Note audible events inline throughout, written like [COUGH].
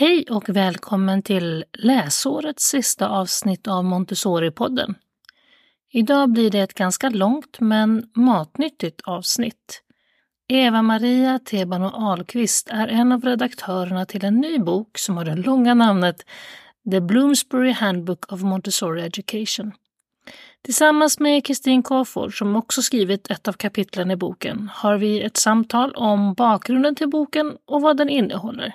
Hej och välkommen till läsårets sista avsnitt av Montessori-podden. Idag blir det ett ganska långt men matnyttigt avsnitt. Eva-Maria Tebano Ahlqvist är en av redaktörerna till en ny bok som har det långa namnet The Bloomsbury Handbook of Montessori Education. Tillsammans med Kristin Kofod, som också skrivit ett av kapitlen i boken, har vi ett samtal om bakgrunden till boken och vad den innehåller.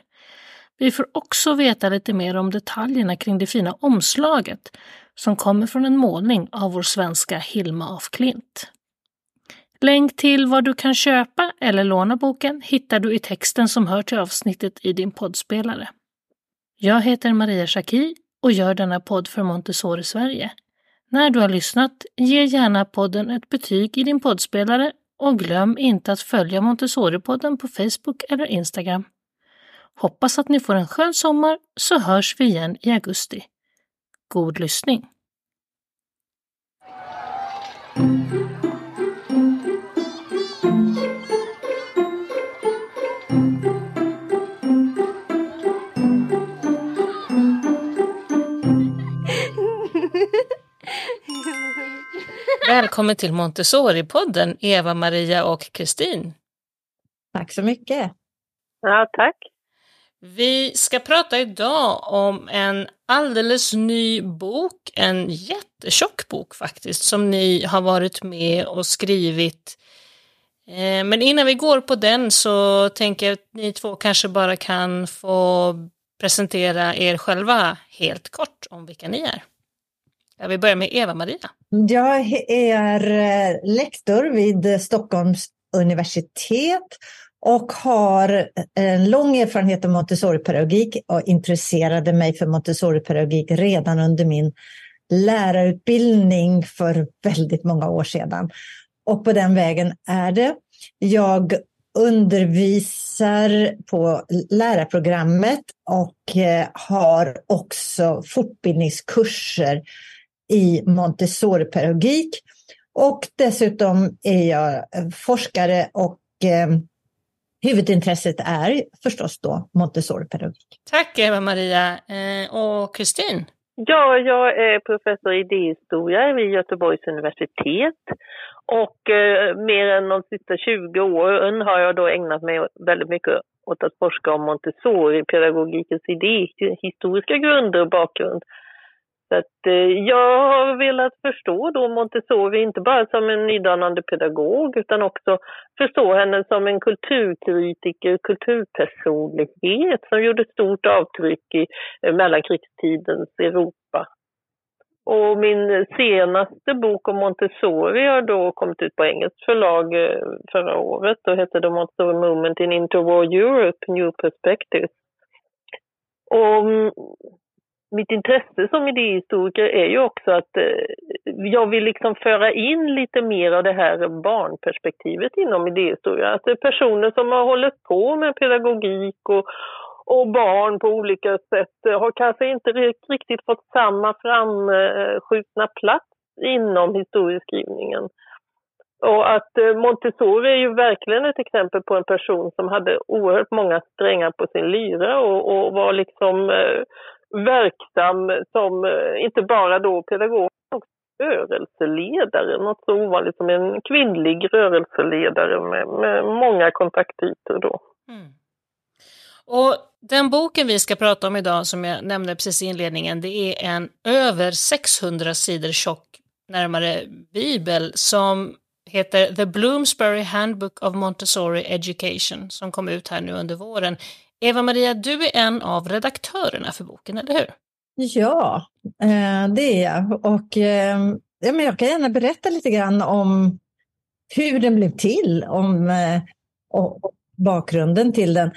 Vi får också veta lite mer om detaljerna kring det fina omslaget som kommer från en målning av vår svenska Hilma af Klint. Länk till var du kan köpa eller låna boken hittar du i texten som hör till avsnittet i din poddspelare. Jag heter Maria Schacki och gör denna podd för Montessori Sverige. När du har lyssnat, ge gärna podden ett betyg i din poddspelare och glöm inte att följa Montessori-podden på Facebook eller Instagram. Hoppas att ni får en skön sommar så hörs vi igen i augusti. God lyssning! Välkommen till Montessori-podden, Eva-Maria och Kristin. Tack så mycket. Ja, tack. Vi ska prata idag om en alldeles ny bok, en jättetjock bok faktiskt, som ni har varit med och skrivit. Eh, men innan vi går på den så tänker jag att ni två kanske bara kan få presentera er själva helt kort om vilka ni är. Jag vill börja med Eva-Maria. Jag är eh, lektor vid Stockholms universitet och har eh, en lång erfarenhet av Montessori-pedagogik och intresserade mig för Montessori-pedagogik redan under min lärarutbildning för väldigt många år sedan. Och på den vägen är det. Jag undervisar på lärarprogrammet och eh, har också fortbildningskurser i Montessori-pedagogik. Och dessutom är jag eh, forskare och huvudintresset är förstås då Montessori-pedagogik. Tack Eva-Maria. Eh, och Kristin? Ja, jag är professor i idéhistoria vid Göteborgs universitet. Och eh, mer än de sista 20 åren har jag då ägnat mig väldigt mycket åt att forska om Montessori-pedagogikens idéhistoriska grunder och bakgrund. Så att, eh, jag har velat förstå då Montessori inte bara som en nydanande pedagog utan också förstå henne som en kulturkritiker, kulturpersonlighet som gjorde stort avtryck i eh, mellankrigstidens Europa. Och min senaste bok om Montessori har då kommit ut på engelskt förlag eh, förra året och heter The Montessori Movement in Interwar Europe, New Perspectives. Och mm, mitt intresse som idéhistoriker är ju också att eh, jag vill liksom föra in lite mer av det här barnperspektivet inom idéhistoria. Att det är personer som har hållit på med pedagogik och, och barn på olika sätt eh, har kanske inte riktigt fått samma framskjutna plats inom historieskrivningen. Och att eh, Montessori är ju verkligen ett exempel på en person som hade oerhört många strängar på sin lyra och, och var liksom eh, verksam som eh, inte bara då pedagog, också rörelseledare, något så ovanligt som en kvinnlig rörelseledare med, med många kontaktytor då. Mm. Och den boken vi ska prata om idag, som jag nämnde precis i inledningen, det är en över 600 sidor tjock, närmare bibel, som heter The Bloomsbury Handbook of Montessori Education, som kom ut här nu under våren. Eva-Maria, du är en av redaktörerna för boken, eller hur? Ja, eh, det är jag. Och, eh, ja, men jag kan gärna berätta lite grann om hur den blev till om, eh, och bakgrunden till den.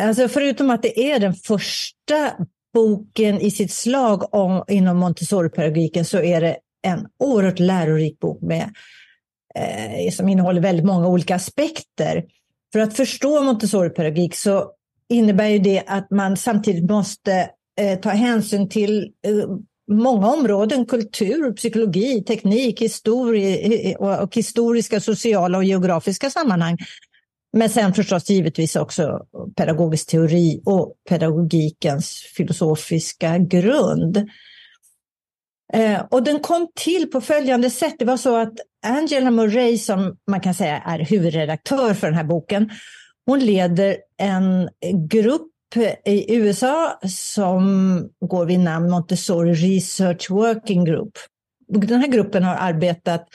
Alltså förutom att det är den första boken i sitt slag om, inom Montessori-pedagogiken så är det en oerhört lärorik bok med, eh, som innehåller väldigt många olika aspekter. För att förstå Montessori-pedagogik så innebär ju det att man samtidigt måste eh, ta hänsyn till eh, många områden, kultur, psykologi, teknik, histori eh, och, och historiska, sociala och geografiska sammanhang. Men sen förstås givetvis också pedagogisk teori och pedagogikens filosofiska grund. Eh, och den kom till på följande sätt. Det var så att Angela Murray, som man kan säga är huvudredaktör för den här boken, hon leder en grupp i USA som går vid namn Montessori Research Working Group. Den här gruppen har arbetat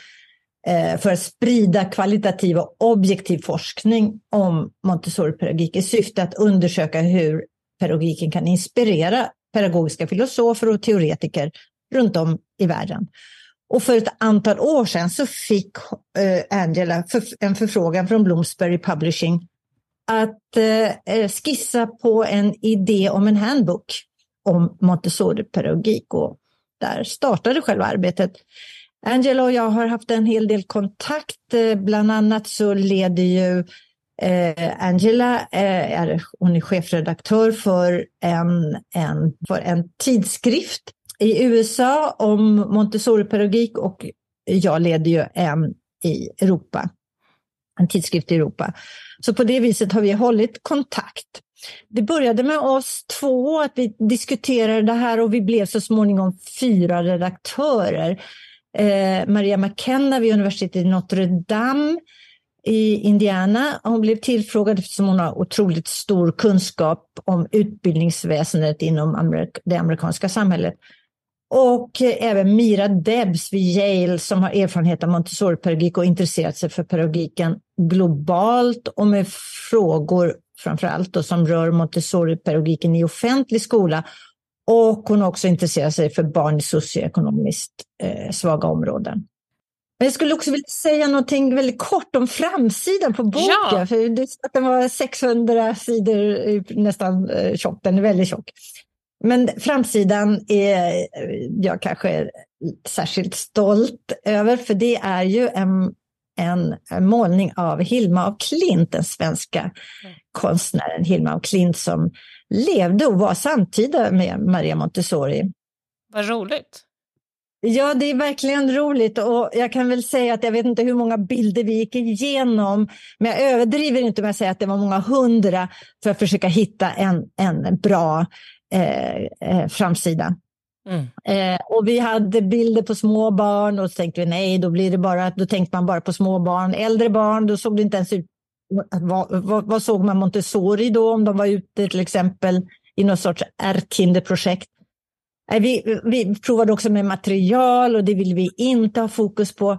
eh, för att sprida kvalitativ och objektiv forskning om Montessori-pedagogik i syfte att undersöka hur pedagogiken kan inspirera pedagogiska filosofer och teoretiker runt om i världen. Och för ett antal år sedan så fick eh, Angela en förfrågan från Bloomsbury Publishing att eh, eh, skissa på en idé om en handbok om Montessori-pedagogik. Och där startade själva arbetet. Angela och jag har haft en hel del kontakt, eh, bland annat så leder ju eh, Angela, eh, är, hon är chefredaktör för en, en, för en tidskrift i USA om Montessori-pedagogik. Och jag leder ju en i Europa, en tidskrift i Europa. Så på det viset har vi hållit kontakt. Det började med oss två, att vi diskuterade det här och vi blev så småningom fyra redaktörer. Eh, Maria McKenna vid universitetet i Notre Dame i Indiana. Hon blev tillfrågad eftersom hon har otroligt stor kunskap om utbildningsväsendet inom amerik det amerikanska samhället. Och även Mira Debs vid Yale som har erfarenhet av Montessori-pedagogik och intresserat sig för pedagogiken globalt och med frågor framförallt då, som rör Montessori-pedagogiken i offentlig skola. Och hon har också intresserat sig för barn i socioekonomiskt eh, svaga områden. Men jag skulle också vilja säga någonting väldigt kort om framsidan på boken. Ja. För det, att den var 600 sidor nästan eh, tjock, den är väldigt tjock. Men framsidan är jag kanske särskilt stolt över, för det är ju en, en målning av Hilma af Klint, den svenska mm. konstnären Hilma af Klint som levde och var samtida med Maria Montessori. Vad roligt. Ja, det är verkligen roligt och jag kan väl säga att jag vet inte hur många bilder vi gick igenom, men jag överdriver inte med att säga att det var många hundra för att försöka hitta en, en bra eh, eh, framsida. Mm. Eh, och vi hade bilder på små barn och så tänkte vi nej, då blir det bara, då tänkte man bara på små barn. Äldre barn, då såg det inte ens ut, vad, vad, vad såg man Montessori då om de var ute till exempel i något sorts ärtkinderprojekt? Eh, vi, vi provade också med material och det vill vi inte ha fokus på.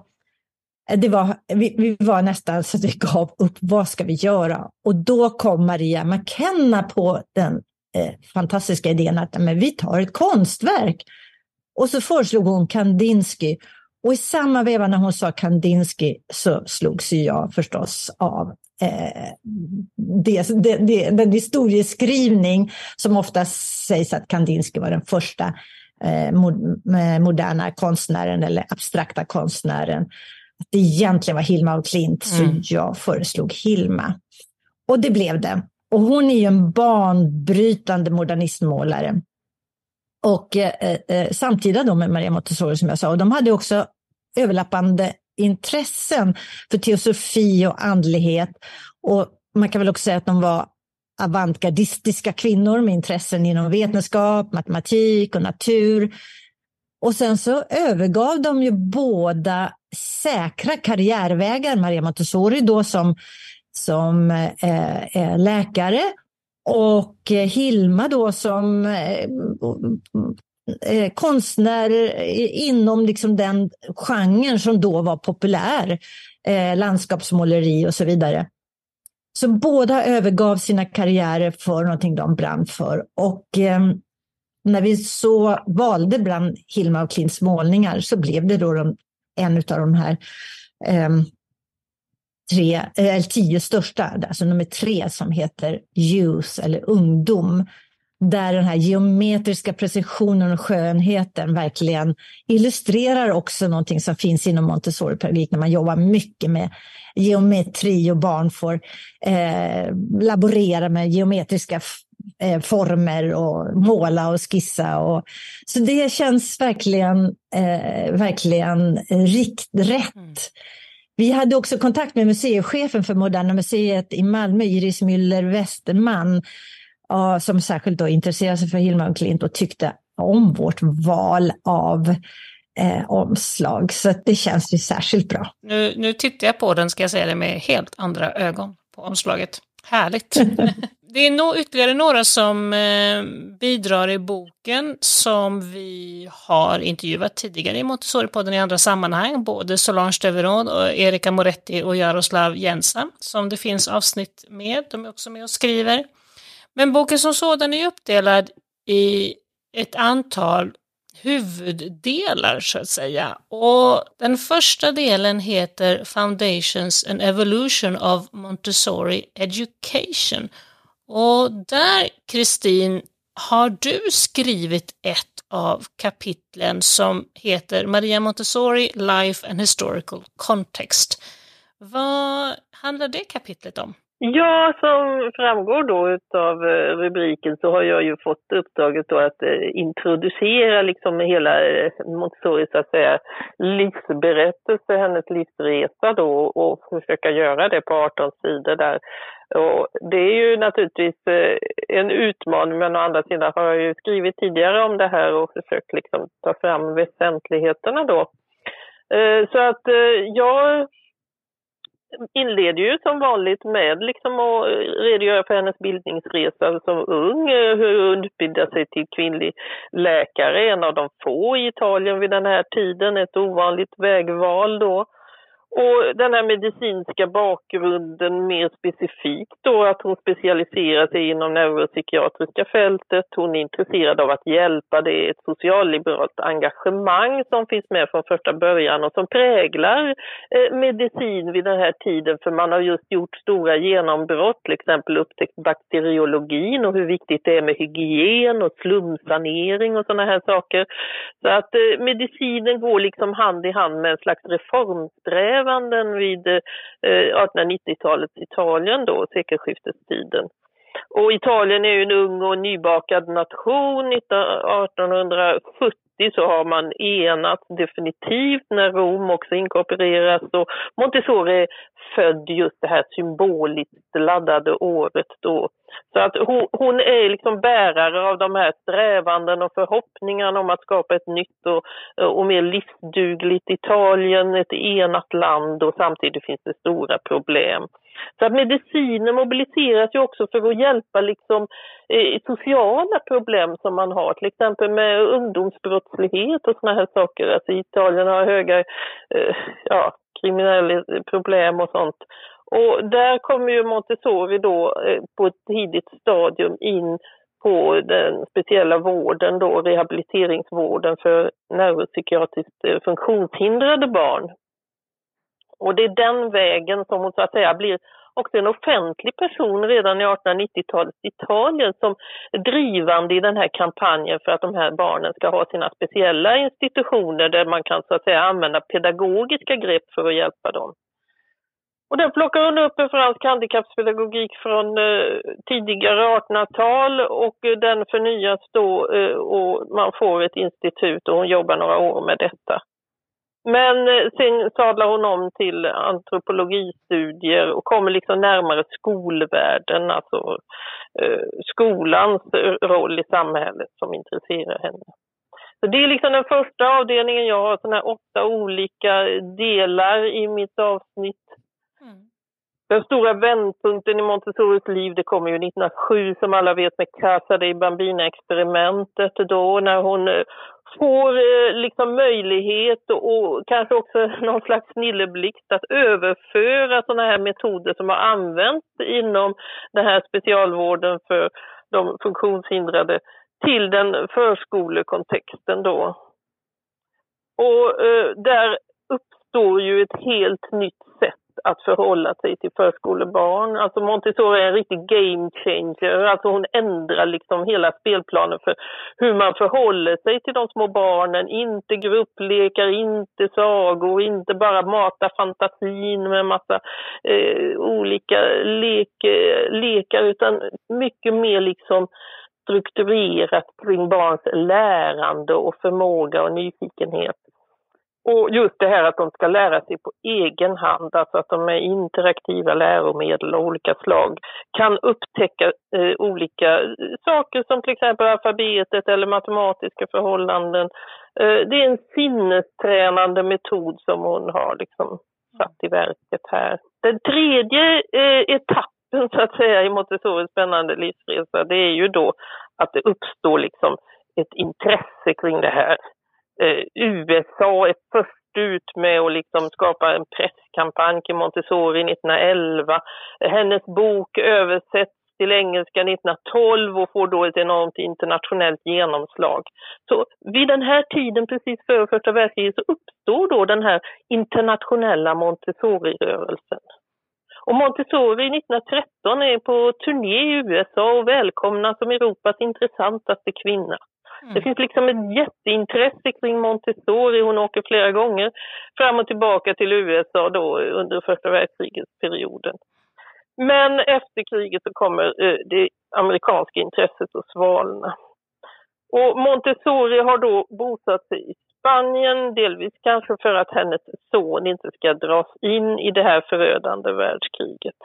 Eh, det var, vi, vi, var nästan så att vi gav upp, vad ska vi göra? Och då kom Maria McKenna på den eh, fantastiska idén att men vi tar ett konstverk. Och så föreslog hon Kandinsky. Och i samma veva när hon sa Kandinsky så slogs jag förstås av eh, det, det, det, den historieskrivning som ofta sägs att Kandinsky var den första eh, moderna konstnären eller abstrakta konstnären. Att det egentligen var Hilma av Klint, mm. så jag föreslog Hilma. Och det blev det. Och hon är ju en banbrytande modernistmålare. Och eh, eh, eh, samtida då med Maria Montessori som jag sa. Och de hade också överlappande intressen för teosofi och andlighet. Och man kan väl också säga att de var avantgardistiska kvinnor med intressen inom vetenskap, matematik och natur. Och sen så övergav de ju båda säkra karriärvägar. Maria Montessori då som som eh, är läkare och eh, Hilma då som eh, eh konstnär inom liksom den genren som då var populär, eh, landskapsmåleri och så vidare. Så båda övergav sina karriärer för någonting de brann för. Och när vi så valde bland Hilma och Klints målningar så blev det då de, en av de här tre, eh, eller tio största, alltså nummer tre som heter Youth eller ungdom. Där den här geometriska precisionen och skönheten verkligen illustrerar också någonting som finns inom Montessori-pedagogik när man jobbar mycket med geometri och barn får eh, laborera med geometriska eh, former och måla och skissa. Och, så det känns verkligen, eh, verkligen rikt, rätt. Mm. Vi hade också kontakt med museichefen för Moderna Museet i Malmö, Iris Müller Westerman, som särskilt då intresserade sig för Hilma och Klint och tyckte om vårt val av eh, omslag. Så det känns ju särskilt bra. Nu, nu tittar jag på den, ska jag säga det, med helt andra ögon på omslaget. Härligt! [LAUGHS] det är no ytterligare några som eh, bidrar i boken som vi har intervjuat tidigare i Montessori-podden i andra sammanhang. Både Solange Deveron, och Erika Moretti och Jaroslav Jensa som det finns avsnitt med. De är också med och skriver. Men boken som sådan är uppdelad i ett antal huvuddelar så att säga. Och den första delen heter Foundations and Evolution of Montessori Education. Och där, Kristin, har du skrivit ett av kapitlen som heter Maria Montessori Life and Historical Context. Vad handlar det kapitlet om? Ja, som framgår då av eh, rubriken så har jag ju fått uppdraget då att eh, introducera liksom hela Montessoris, Montessori så att säga livsberättelse, hennes livsresa då och försöka göra det på 18 sidor där. Och det är ju naturligtvis eh, en utmaning men å andra sidan har jag ju skrivit tidigare om det här och försökt liksom ta fram väsentligheterna då. Eh, så att eh, jag inleder ju som vanligt med liksom att redogöra för hennes bildningsresa som ung, hur hon utbildade sig till kvinnlig läkare, en av de få i Italien vid den här tiden, ett ovanligt vägval då. Och den här medicinska bakgrunden mer specifikt då att hon specialiserar sig inom neuropsykiatriska fältet. Hon är intresserad av att hjälpa. Det är ett socialliberalt engagemang som finns med från första början och som präglar eh, medicin vid den här tiden för man har just gjort stora genombrott, till exempel upptäckt bakteriologin och hur viktigt det är med hygien och slumsanering och sådana här saker. Så att eh, medicinen går liksom hand i hand med en slags reformsträvan strävanden vid eh, 1890-talets Italien då, sekelskiftestiden. Och Italien är ju en ung och nybakad nation. 1870 så har man enats definitivt när Rom också inkorporeras och Montessori är född just det här symboliskt laddade året då. Så att hon, hon, är liksom bärare av de här strävanden och förhoppningarna om att skapa ett nytt och, och mer livsdugligt Italien, ett enat land och samtidigt finns det stora problem. Så att mediciner mobiliseras ju också för att hjälpa liksom, eh, sociala problem som man har, till exempel med ungdomsbrottslighet och sådana här saker. Alltså Italien har höga eh, ja, kriminella problem och sånt. Och där kommer ju Montessori då eh, på ett tidigt stadium in på den speciella vården då, rehabiliteringsvården för neuropsykiatriskt eh, funktionshindrade barn. Och det är den vägen som hon så att säga blir också en offentlig person redan i 1890-talets Italien som drivande i den här kampanjen för att de här barnen ska ha sina speciella institutioner där man kan så att säga använda pedagogiska grepp för att hjälpa dem. Och den plockar hon upp en fransk handikappspedagogik från eh, tidigare 1800-tal och eh, den förnyas då eh, och man får ett institut och hon jobbar några år med detta. Men eh, sen sadlar hon om till antropologistudier och kommer liksom närmare skolvärlden, alltså eh, skolans roll i samhället som intresserar henne. Så det är liksom den första avdelningen. Jag har såna här åtta olika delar i mitt avsnitt. Mm. Den stora vändpunkten i Montessoris liv det kommer ju 1907 som alla vet med Casa dei Bambina-experimentet då när hon eh, får eh, liksom möjlighet och kanske också [LAUGHS] någon slags snilleblixt att överföra sådana här metoder som har använts inom den här specialvården för de funktionshindrade till den förskolekontexten då. Och eh, där uppstår ju ett helt nytt sätt att förhålla sig till förskolebarn. Alltså Montessori är en riktig game changer. Alltså hon ändrar liksom hela spelplanen för hur man förhåller sig till de små barnen. Inte grupplekar, inte sagor, inte bara mata fantasin med massa eh, olika lek, eh, lekar utan mycket mer liksom strukturerat kring barns lärande och förmåga och nyfikenhet. Och just det här att de ska lära sig på egen hand, alltså att de med interaktiva läromedel av olika slag kan upptäcka eh, olika eh, saker som till exempel alfabetet eller matematiska förhållanden. Eh, det är en sinnestränande metod som hon har liksom satt i verket här. Den tredje eh, etappen så att säga i Montessoris spännande livsresa det är ju då att det uppstår liksom ett intresse kring det här eh, USA är först ut med att liksom skapa en presskampanj kring Montessori 1911. Hennes bok översätts till engelska 1912 och får då ett enormt internationellt genomslag. Så vid den här tiden, precis före första världskriget, så uppstår då den här internationella Montessori-rörelsen. Och Montessori 1913 är på turné i USA och välkomnas som Europas intressantaste kvinna. Mm. Det finns liksom ett jätteintresse kring Montessori. Hon åker flera gånger fram och tillbaka till USA då under första världskrigets perioden. Men efter kriget så kommer eh, det amerikanska intresset att svalna. Och Montessori har då bosatt sig i Spanien, delvis kanske för att hennes son inte ska dras in i det här förödande världskriget.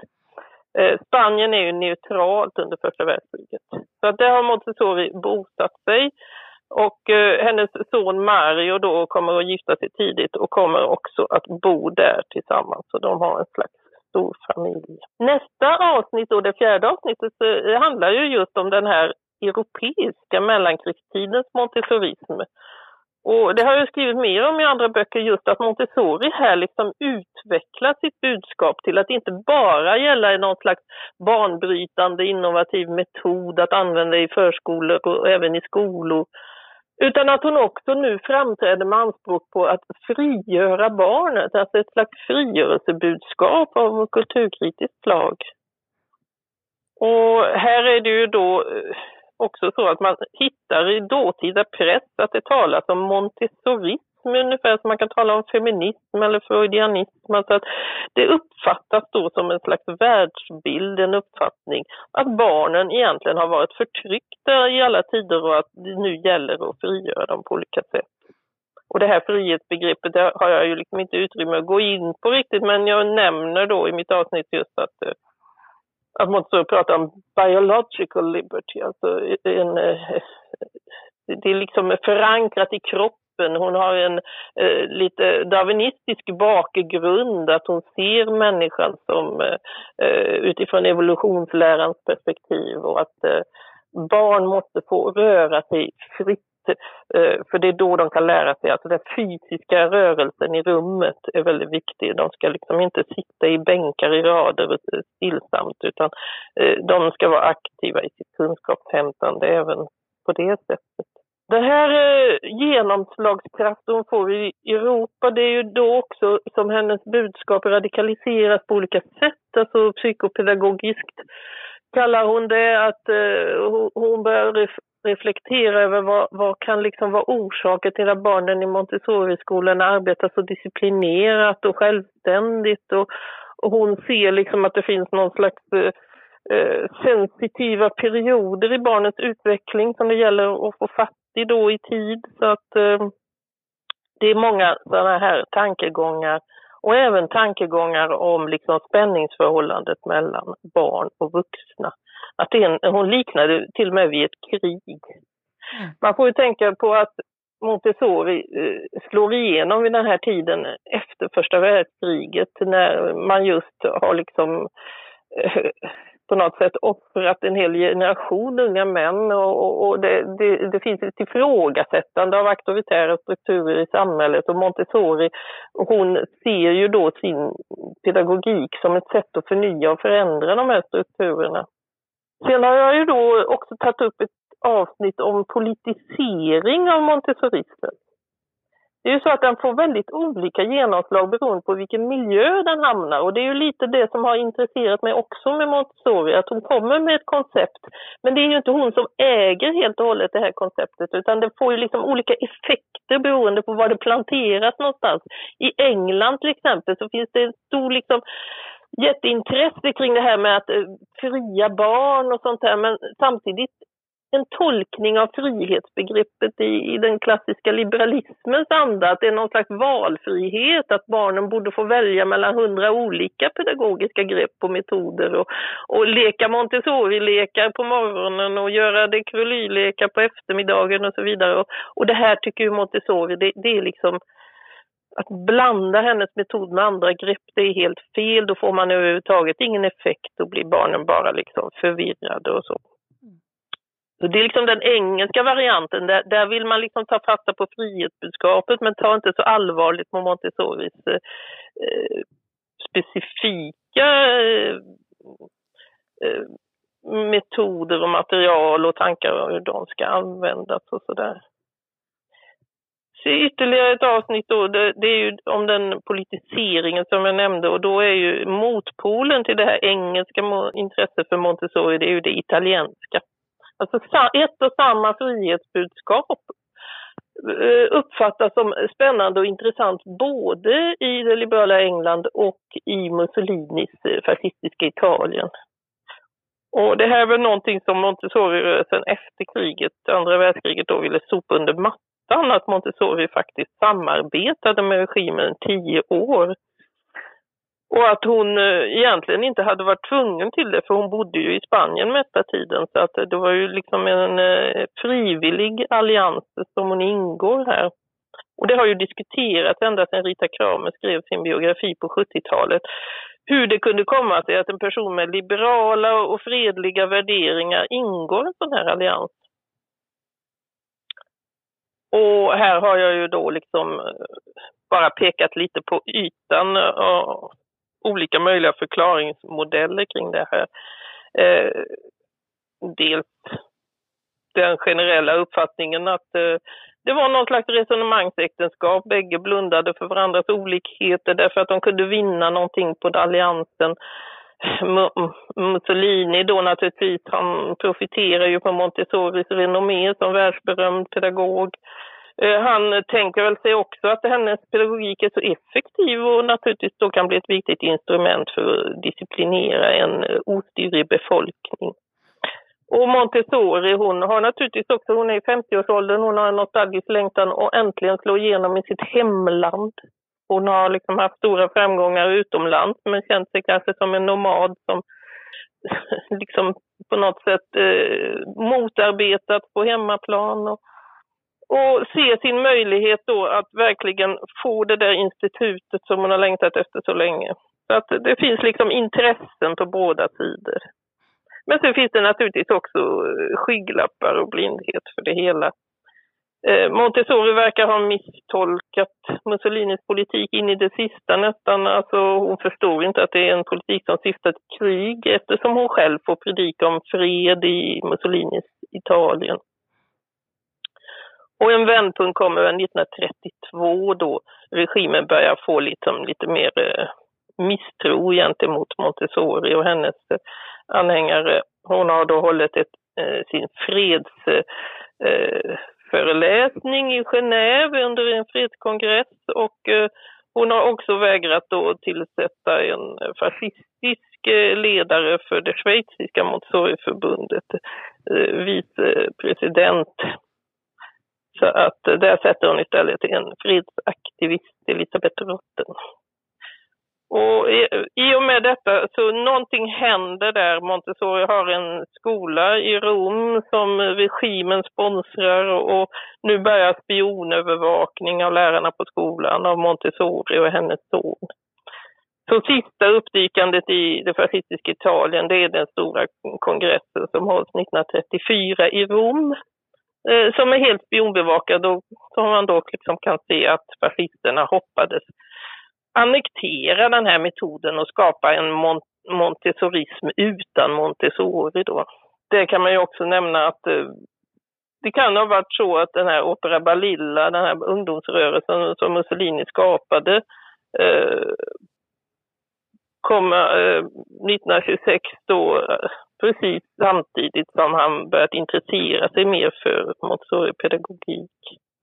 Eh, Spanien är ju neutralt under första världskriget. Så att där har Montessori bosatt sig. Och eh, hennes son Mario då kommer att gifta sig tidigt och kommer också att bo där tillsammans. Så de har en slags stor familj. Nästa avsnitt, då det fjärde avsnittet, eh, handlar ju just om den här europeiska mellankrigstidens montessorism. Och det har jag skrivit mer om i andra böcker, just att Montessori här liksom utvecklar sitt budskap till att inte bara gälla någon slags banbrytande innovativ metod att använda i förskolor och även i skolor, utan att hon också nu framträder med anspråk på att frigöra barnet, alltså ett slags frigörelsebudskap av kulturkritiskt slag. Och här är det ju då också så att man hittar i dåtida press att det talas om montessorism ungefär som man kan tala om feminism eller freudianism. Alltså att det uppfattas då som en slags världsbild, en uppfattning att barnen egentligen har varit förtryckta i alla tider och att det nu gäller att frigöra dem på olika sätt. Och det här frihetsbegreppet det har jag ju liksom inte utrymme att gå in på riktigt men jag nämner då i mitt avsnitt just att eh, att man Montessori pratar om biological liberty, alltså en, eh, det är liksom förankrat i kroppen. Hon har en eh, lite darwinistisk bakgrund, att hon ser människan som eh, eh utifrån evolutionslärans perspektiv och att eh, barn måste få röra sig fritt Typ, eh, för det är då de kan lära sig, alltså den fysiska rörelsen i rummet är väldigt viktig. De ska liksom inte sitta i bänkar i rader stillsamt utan eh, de ska vara aktiva i sitt kunskapshämtande även på det sättet. Den här eh, genomslagskraften får hon får i Europa, det är ju då också som hennes budskap radikaliseras på olika sätt, alltså psykopedagogiskt kallar hon det, att hon börjar reflektera över vad, vad kan liksom vara orsaker till att barnen i Montessori-skolan arbetar så disciplinerat och självständigt och, och hon ser liksom att det finns någon slags eh, eh, sensitiva perioder i barnets utveckling som det gäller att få fatt i då i tid. Så att eh, det är många sådana här tankegångar och även tankegångar om liksom spänningsförhållandet mellan barn och vuxna att en, hon liknade till och med vid ett krig. Mm. Man får ju tänka på att Montessori eh, slår igenom vid den här tiden efter första världskriget när man just har liksom eh, på något sätt offrat en hel generation unga män och, och det, det, det, finns ett ifrågasättande av auktoritära strukturer i samhället och Montessori hon ser ju då sin pedagogik som ett sätt att förnya och förändra de här strukturerna. Sen har jag ju då också tagit upp ett avsnitt om politisering av montessorismen. Det är ju så att den får väldigt olika genomslag beroende på vilken miljö den hamnar och det är ju lite det som har intresserat mig också med Montessori, att hon kommer med ett koncept men det är ju inte hon som äger helt och hållet det här konceptet utan det får ju liksom olika effekter beroende på var det planteras någonstans. I England till exempel så finns det en stor liksom jätteintresse kring det här med att eh, fria barn och sånt här men samtidigt en tolkning av frihetsbegreppet i, i, den klassiska liberalismens anda, att det är någon slags valfrihet, att barnen borde få välja mellan hundra olika pedagogiska grepp och metoder och, och leka Montessori-lekar på morgonen och göra dekroly-lekar på eftermiddagen och så vidare. Och, och det här tycker ju Montessori, det, det är liksom att blanda hennes metod med andra grepp, det är helt fel. Då får man överhuvudtaget ingen effekt. Då blir barnen bara liksom förvirrade och så. Så det är liksom den engelska varianten. Där, där vill man liksom ta fasta på frihetsbudskapet men ta inte så allvarligt på Montessoris eh, eh, specifika eh, eh, metoder och material och tankar om hur de ska användas och sådär. Så ytterligare ett avsnitt då, det, det, är ju om den politiseringen som jag nämnde och då är ju motpolen till det här engelska intresset för Montessori, det är ju det italienska. Alltså ett och samma frihetsbudskap eh, uppfattas som spännande och intressant både i det liberala England och i Mussolinis eh, fascistiska Italien. Och det här är väl någonting som Montessori-rörelsen efter kriget, andra världskriget, då ville sopa under mattan, att Montessori faktiskt samarbetade med regimen tio år och att hon eh, egentligen inte hade varit tvungen till det för hon bodde ju i Spanien mesta tiden så att eh, det var ju liksom en eh, frivillig allians som hon ingår här. Och det har ju diskuterats ända sedan Rita Kramer skrev sin biografi på 70-talet hur det kunde komma sig att en person med liberala och fredliga värderingar ingår i en sån här allians. Och här har jag ju då liksom eh, bara pekat lite på ytan eh, olika möjliga förklaringsmodeller kring det här. Eh, dels den generella uppfattningen att eh, det var någon slags resonemangsäktenskap. Bägge blundade för varandras olikheter därför att de kunde vinna någonting på alliansen. Mussolini då naturligtvis, han profiterar ju på Montessoris renommé som världsberömd pedagog. Eh, han tänker väl sig också att hennes pedagogik är så effektiv och naturligtvis då kan bli ett viktigt instrument för att disciplinera en ostyrig befolkning. Och Montessori, hon har naturligtvis också, hon är i 50-årsåldern, hon har en nostalgisk längtan att äntligen slå igenom i sitt hemland. Hon har liksom haft stora framgångar utomlands men känt sig kanske som en nomad som [LAUGHS] liksom på något sätt eh, motarbetat på hemmaplan. Och, och se sin möjlighet då att verkligen få det där institutet som hon har längtat efter så länge. Så att det finns liksom intressen på båda sidor. Men sen finns det naturligtvis också eh, skygglappar och blindhet för det hela. Eh, Montessori verkar ha misstolkat Mussolinis politik in i det sista nästan. Alltså hon förstår inte att det är en politik som syftar till krig eftersom hon själv får predika om fred i Mussolinis Italien. Och en vändpunkt kommer 1932 då regimen börjar få liksom lite mer eh, misstro gentemot Montessori och hennes eh, anhängare. Hon har då hållit ett, eh, sin freds föreläsning i Genève under en fredskongress och eh, hon har också vägrat då tillsätta en eh, fascistisk eh, ledare för det schweiziska Montessori-förbundet, vicepresident så att där sätter hon istället en fredsaktivist, Elisabeth Rotten. Och i, i och med detta så någonting händer där. Montessori har en skola i Rom som regimen sponsrar och, och nu börjar spionövervakning av lärarna på skolan av Montessori och hennes son. Så sista uppdykandet i det fascistiska Italien det är den stora kongressen som hålls 1934 i Rom Eh, som är helt spionbevakad och som man då liksom kan se att fascisterna hoppades annektera den här metoden och skapa en mont montessorism utan Montessori då. Det kan man ju också nämna att eh, det kan ha varit så att den här Opera Balilla, den här ungdomsrörelsen som Mussolini skapade, eh, kom eh, 1926 då eh, precis samtidigt som han börjat intressera sig mer för Montessori-pedagogik.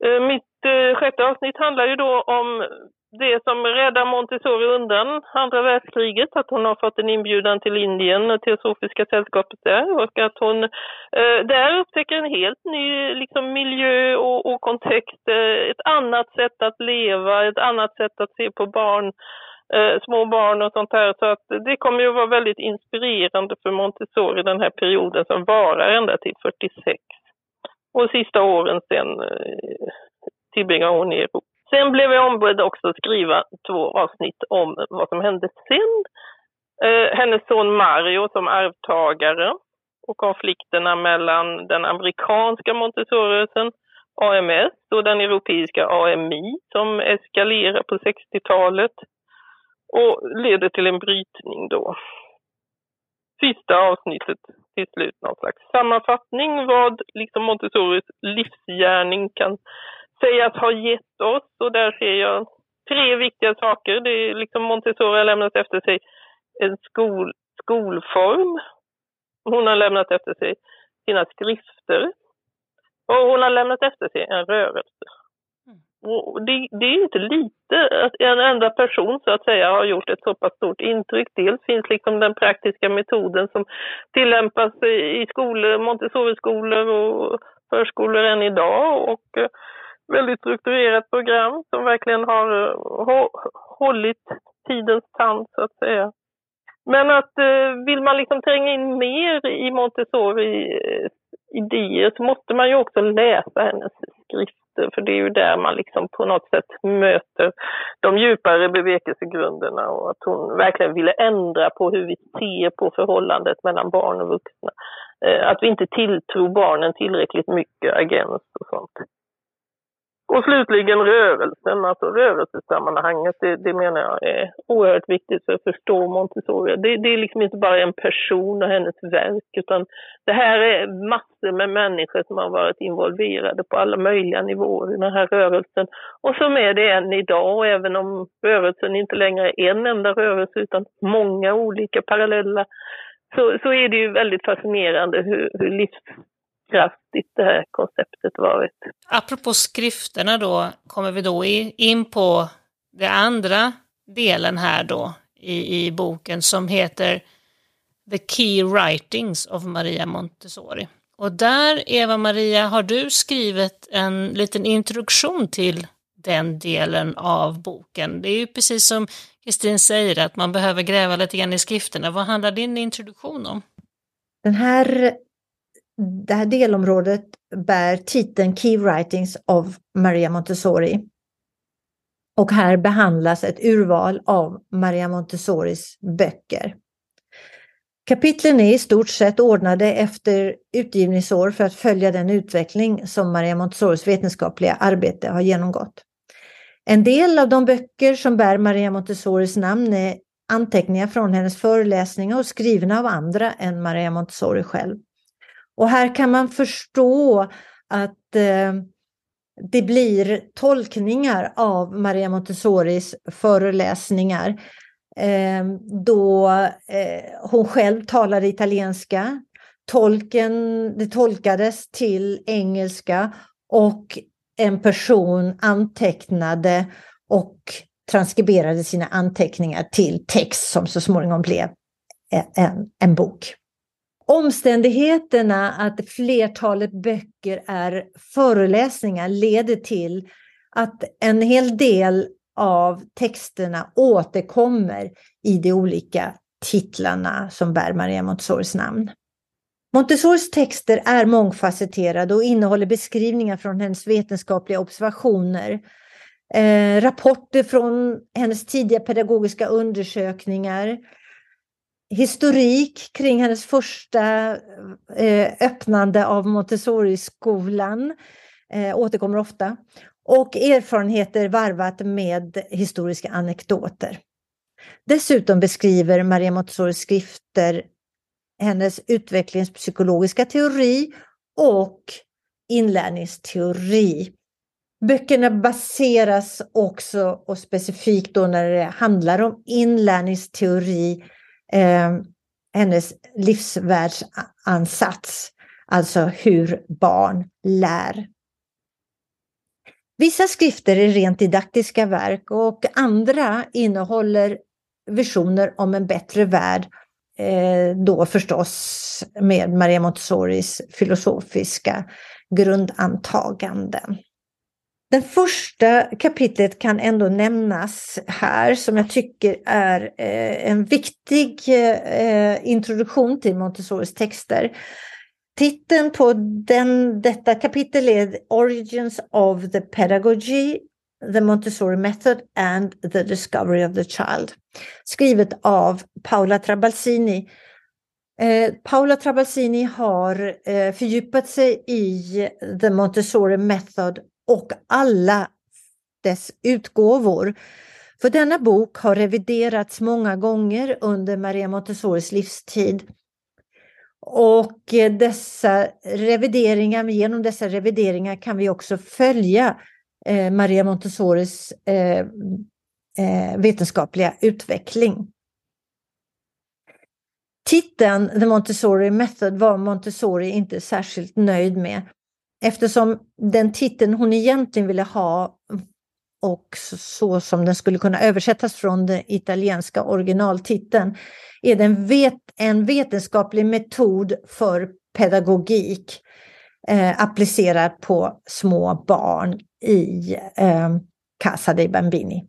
Eh, mitt eh, sjätte avsnitt handlar ju då om det som räddar Montessori undan andra världskriget, att hon har fått en inbjudan till Indien och Teosofiska sällskapet där och att hon eh, där upptäcker en helt ny liksom, miljö och, och kontext, eh, ett annat sätt att leva, ett annat sätt att se på barn, eh, små barn och sånt här. Så att det kommer ju vara väldigt inspirerande för Montessori den här perioden som varar ända till 46. Och sista åren sen eh, tillbringar hon i Europa. Sen blev jag ombedd också att skriva två avsnitt om vad som hände sen. Eh, hennes son Mario som arvtagare och konflikterna mellan den amerikanska montessorirörelsen AMS, och den europeiska AMI som eskalerar på 60-talet och leder till en brytning då. Sista avsnittet till slut någon slags sammanfattning vad liksom Montessoris livsgärning kan sägas ha gett oss och där ser jag tre viktiga saker. Det är liksom Montessori har lämnat efter sig en skol, skolform. Hon har lämnat efter sig sina skrifter. Och hon har lämnat efter sig en rörelse. Och det, det, är inte lite att en enda person så att säga har gjort ett så pass stort intryck. Dels finns liksom den praktiska metoden som tillämpas i skolor, Montessori-skolor och förskolor än idag och väldigt strukturerat program som verkligen har eh, hållit tidens tand så att säga. Men att eh, vill man liksom tränga in mer i Montessori eh, idéer så måste man ju också läsa hennes skrifter för det är ju där man liksom på något sätt möter de djupare bevekelsegrunderna och att hon verkligen ville ändra på hur vi ser på förhållandet mellan barn och vuxna. Att vi inte tilltror barnen tillräckligt mycket agens och sånt. Och slutligen rörelsen, alltså rörelsesammanhanget, det, det menar jag är oerhört viktigt för att förstå Montessori. Det, det, är liksom inte bara en person och hennes verk, utan det här är massor med människor som har varit involverade på alla möjliga nivåer i den här rörelsen. Och som är det än idag, även om rörelsen inte längre är en enda rörelse utan många olika parallella, så, så är det ju väldigt fascinerande hur, hur livs kraftigt det här konceptet varit. Apropå skrifterna då, kommer vi då in på den andra delen här då i, i boken som heter The Key Writings of Maria Montessori. Och där, Eva-Maria, har du skrivit en liten introduktion till den delen av boken. Det är ju precis som Kristin säger, att man behöver gräva lite grann i skrifterna. Vad handlar din introduktion om? Den här det här delområdet bär titeln Key Writings of Maria Montessori. Och här behandlas ett urval av Maria Montessoris böcker. Kapitlen är i stort sett ordnade efter utgivningsår för att följa den utveckling som Maria Montessoris vetenskapliga arbete har genomgått. En del av de böcker som bär Maria Montessoris namn är anteckningar från hennes föreläsningar och skrivna av andra än Maria Montessori själv. Och här kan man förstå att eh, det blir tolkningar av Maria Montessoris föreläsningar eh, då eh, hon själv talade italienska. Tolken, det tolkades till engelska och en person antecknade och transkriberade sina anteckningar till text som så småningom blev eh, en, en bok. Omständigheterna att flertalet böcker är föreläsningar leder till att en hel del av texterna återkommer i de olika titlarna som bär Maria Montessoris namn. Montessoris texter är mångfacetterade och innehåller beskrivningar från hennes vetenskapliga observationer, eh, rapporter från hennes tidiga pedagogiska undersökningar, historik kring hennes första eh, öppnande av Montessori-skolan eh, återkommer ofta. Och erfarenheter varvat med historiska anekdoter. Dessutom beskriver Maria Montessoris skrifter hennes utvecklingspsykologiska teori och inlärningsteori. Böckerna baseras också och specifikt då när det handlar om inlärningsteori eh, hennes livsvärldsansats, alltså hur barn lär. Vissa skrifter är rent didaktiska verk och andra innehåller visioner om en bättre värld, eh, då förstås med Maria Montessoris filosofiska grundantaganden. Det första kapitlet kan ändå nämnas här som jag tycker är eh, en viktig eh, introduktion till Montessoris texter. Titeln på den, detta kapitel är Origins of the Pedagogy, the Montessori Method and the Discovery of the Child. Skrivet av Paola Trabalsini. Eh, Paola Trabalsini har eh, fördjupat sig i the Montessori Method och alla dess utgåvor. För denna bok har reviderats många gånger under Maria Montessoris livstid. Och eh, dessa revideringar, genom dessa revideringar kan vi också följa eh, Maria Montessoris eh, eh, vetenskapliga utveckling. Titeln The Montessori Method var Montessori inte särskilt nöjd med eftersom den titeln hon egentligen ville ha och så som den skulle kunna översättas från den italienska originaltiteln är den vet, en vetenskaplig metod för pedagogik eh, applicerad på små barn i eh, Casa dei Bambini.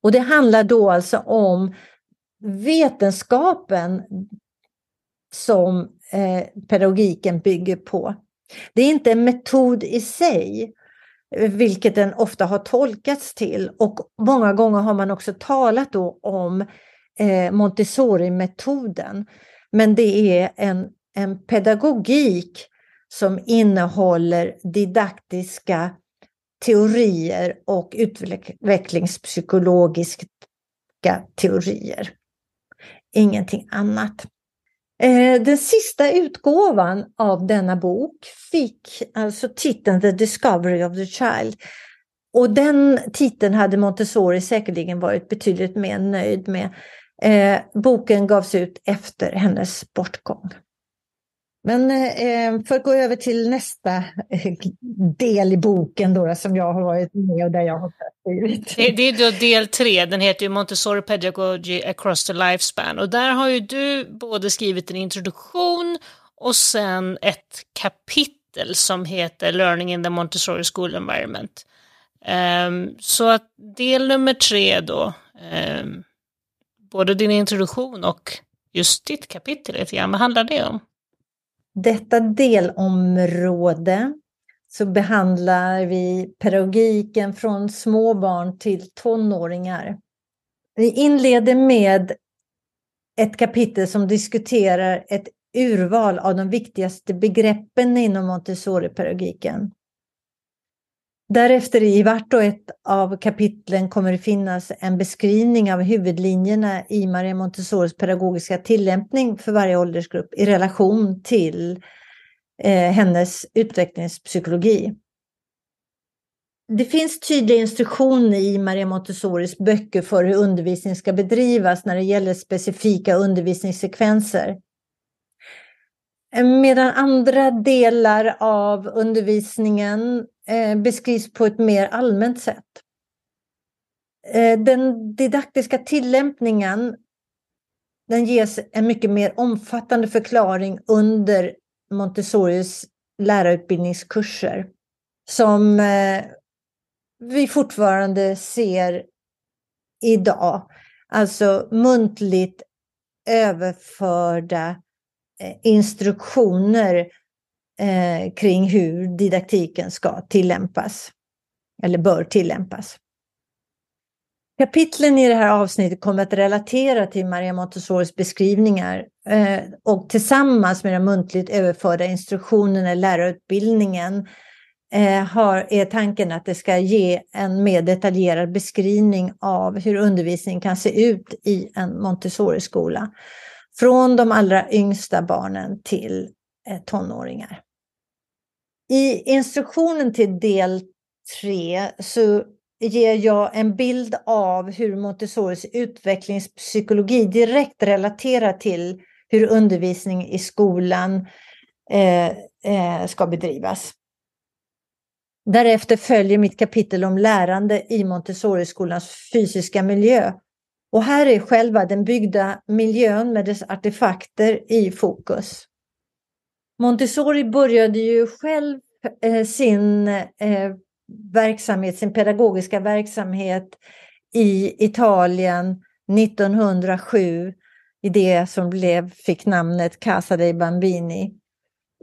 Och det handlar då alltså om vetenskapen som eh, pedagogiken bygger på. Det är inte en metod i sig, vilket den ofta har tolkats till. Och många gånger har man också talat då om eh, Montessori-metoden. Men det är en, en pedagogik som innehåller didaktiska teorier och utvecklingspsykologiska teorier. Ingenting annat. Eh, den sista utgåvan av denna bok fick alltså titeln The Discovery of the Child. Och den titeln hade Montessori säkerligen varit betydligt mer nöjd med. Eh, boken gavs ut efter hennes bortgång. Men eh, eh, för att gå över till nästa eh, del i boken då, som jag har varit med och där jag har skrivit. Det, det är då del tre, den heter ju Montessori Pedagogy Across the Lifespan. Och där har ju du både skrivit en introduktion och sen ett kapitel som heter Learning in the Montessori School Environment. Um, så att del nummer tre då, um, både din introduktion och just ditt kapitel lite grann, vad handlar det om? Detta delområde så behandlar vi pedagogiken från små barn till tonåringar. Vi inleder med ett kapitel som diskuterar ett urval av de viktigaste begreppen inom Montessori-pedagogiken. Därefter i vart och ett av kapitlen kommer det finnas en beskrivning av huvudlinjerna i Maria Montessoris pedagogiska tillämpning för varje åldersgrupp i relation till eh, hennes utvecklingspsykologi. Det finns tydliga instruktioner i Maria Montessoris böcker för hur undervisning ska bedrivas när det gäller specifika undervisningssekvenser. Medan andra delar av undervisningen Eh, beskrivs på ett mer allmänt sätt. Eh, den didaktiska tillämpningen den ges en mycket mer omfattande förklaring under Montessoris lärarutbildningskurser som eh, vi fortfarande ser idag. Alltså muntligt överförda Eh, instruktioner eh, kring hur didaktiken ska tillämpas eller bör tillämpas. Kapitlen i det här avsnittet kommer att relatera till Maria Montessoris beskrivningar eh, och tillsammans med de muntligt överförda instruktionerna i lärarutbildningen eh, har, är tanken att det ska ge en mer detaljerad beskrivning av hur undervisningen kan se ut i en Montessori-skola. Från de allra yngsta barnen till eh, tonåringar. I instruktionen till del 3 så ger jag en bild av hur Montessoris utvecklingspsykologi direkt relaterar till hur undervisning i skolan eh, eh, ska bedrivas. Därefter följer mitt kapitel om lärande i Montessori-skolans fysiska miljö. Och här är själva den byggda miljön med dess artefakter i fokus. Montessori började ju själv eh, sin eh, verksamhet, sin pedagogiska verksamhet i Italien 1907 i det som blev, fick namnet Casa dei Bambini.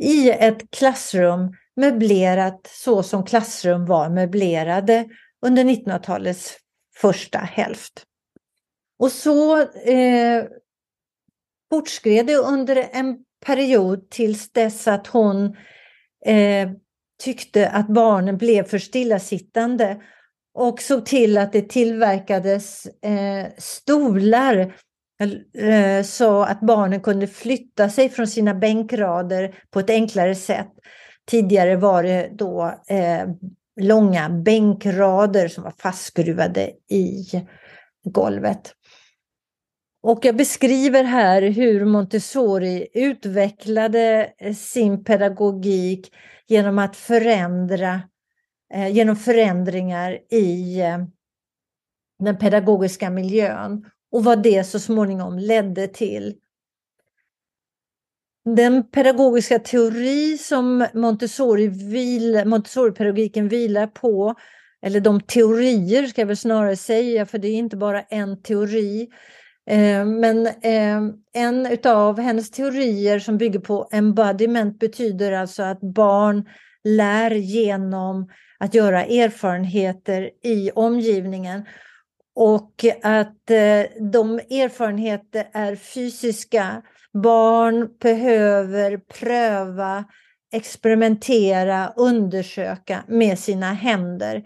I ett klassrum möblerat så som klassrum var möblerade under 1900-talets första hälft. Och så eh, fortskred det under en period tills dess att hon eh, tyckte att barnen blev för stillasittande och såg till att det tillverkades eh, stolar eh, så att barnen kunde flytta sig från sina bänkrader på ett enklare sätt. Tidigare var det då eh, långa bänkrader som var fastskruvade i golvet. Och jag beskriver här hur Montessori utvecklade eh, sin pedagogik genom att förändra, eh, genom förändringar i eh, den pedagogiska miljön och vad det så småningom ledde till. Den pedagogiska teori som Montessori vil, Montessori-pedagogiken vilar på, eller de teorier ska jag väl snarare säga, för det är inte bara en teori. Eh, men eh, en av hennes teorier som bygger på embodiment betyder alltså att barn lär genom att göra erfarenheter i omgivningen. Och att eh, de erfarenheter är fysiska Barn behöver pröva, experimentera, undersöka med sina händer.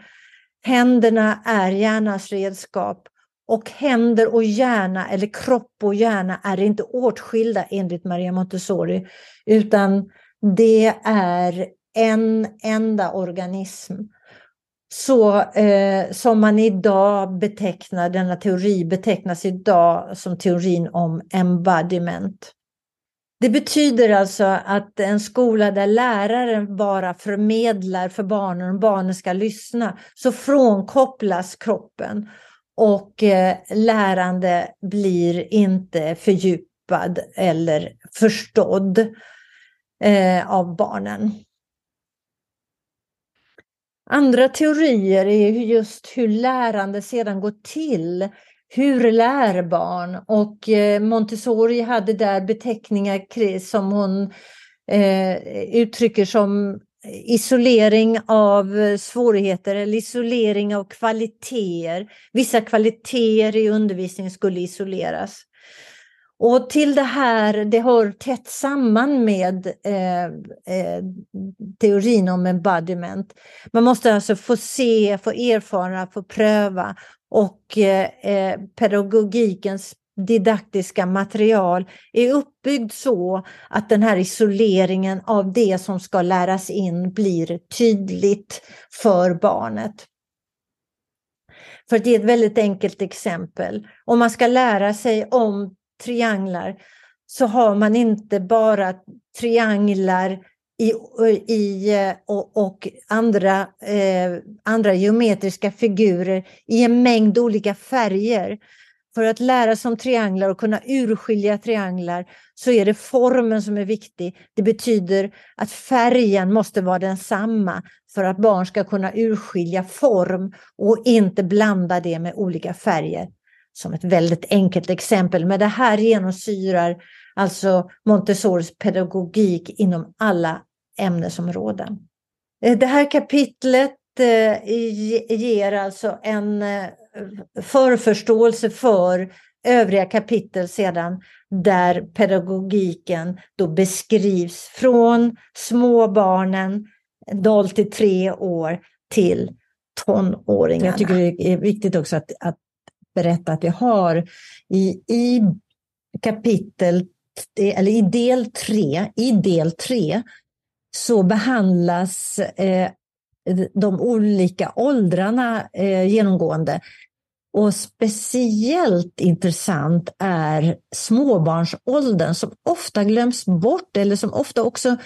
Händerna är hjärnans redskap och händer och hjärna eller kropp och hjärna är inte åtskilda enligt Maria Montessori utan det är en enda organism. Så eh, som man idag betecknar, denna teori betecknas idag som teorin om embodiment. Det betyder alltså att en skola där läraren bara förmedlar för barnen och barnen ska lyssna, så frånkopplas kroppen och eh, lärande blir inte fördjupad eller förstådd eh, av barnen. Andra teorier är just hur lärande sedan går till hur lär barn? Och eh, Montessori hade där beteckningar som hon eh, uttrycker som isolering av eh, svårigheter eller isolering av kvaliteter. Vissa kvaliteter i undervisningen skulle isoleras. Och till det här, det hör tätt samman med eh, eh, teorin om embodiment. Man måste alltså få se, få erfara, få pröva och eh, eh pedagogikens didaktiska material är uppbyggd så att den här isoleringen av det som ska läras in blir tydligt för barnet. För att ge ett väldigt enkelt exempel. Om man ska lära sig om trianglar så har man inte bara trianglar i, i, eh, och, och andra, eh, andra geometriska figurer i en mängd olika färger. För att lära sig om trianglar och kunna urskilja trianglar så är det formen som är viktig. Det betyder att färgen måste vara densamma för att barn ska kunna urskilja form och inte blanda det med olika färger. Som ett väldigt enkelt exempel, men det här genomsyrar alltså Montessoris pedagogik inom alla ämnesområden. Eh, det här kapitlet eh, ger alltså en eh, förförståelse för övriga kapitel sedan där pedagogiken då beskrivs från småbarnen 0 till 3 år till tonåringarna. Jag tycker det är viktigt också att, att berätta att vi har i, i kapitel, eller i del 3, i del 3 så behandlas eh, de olika åldrarna eh, genomgående. Och speciellt intressant är småbarnsåldern som ofta glöms bort eller som ofta också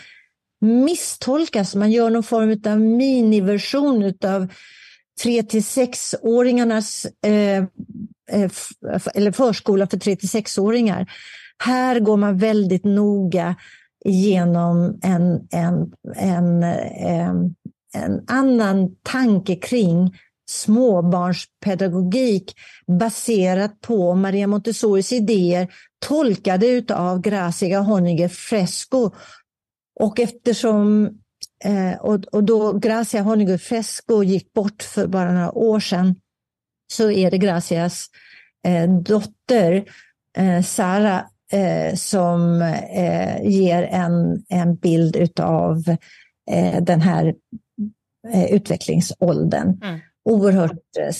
misstolkas. Man gör någon form av miniversion av 3 till 6-åringarnas eh, eh eller förskola för 3 till 6-åringar. Här går man väldigt noga genom en, en, en, en, en annan tanke kring småbarnspedagogik baserat på Maria Montessoris idéer tolkade av Gracia Honniger Fresco. Och eftersom eh, och, och då Gracia Honniger Fresco gick bort för bara några år sedan så är det Gracias eh, dotter eh, Sara eh, som eh, ger en, en bild utav eh, den här eh, utvecklingsåldern. Mm. Oerhört eh,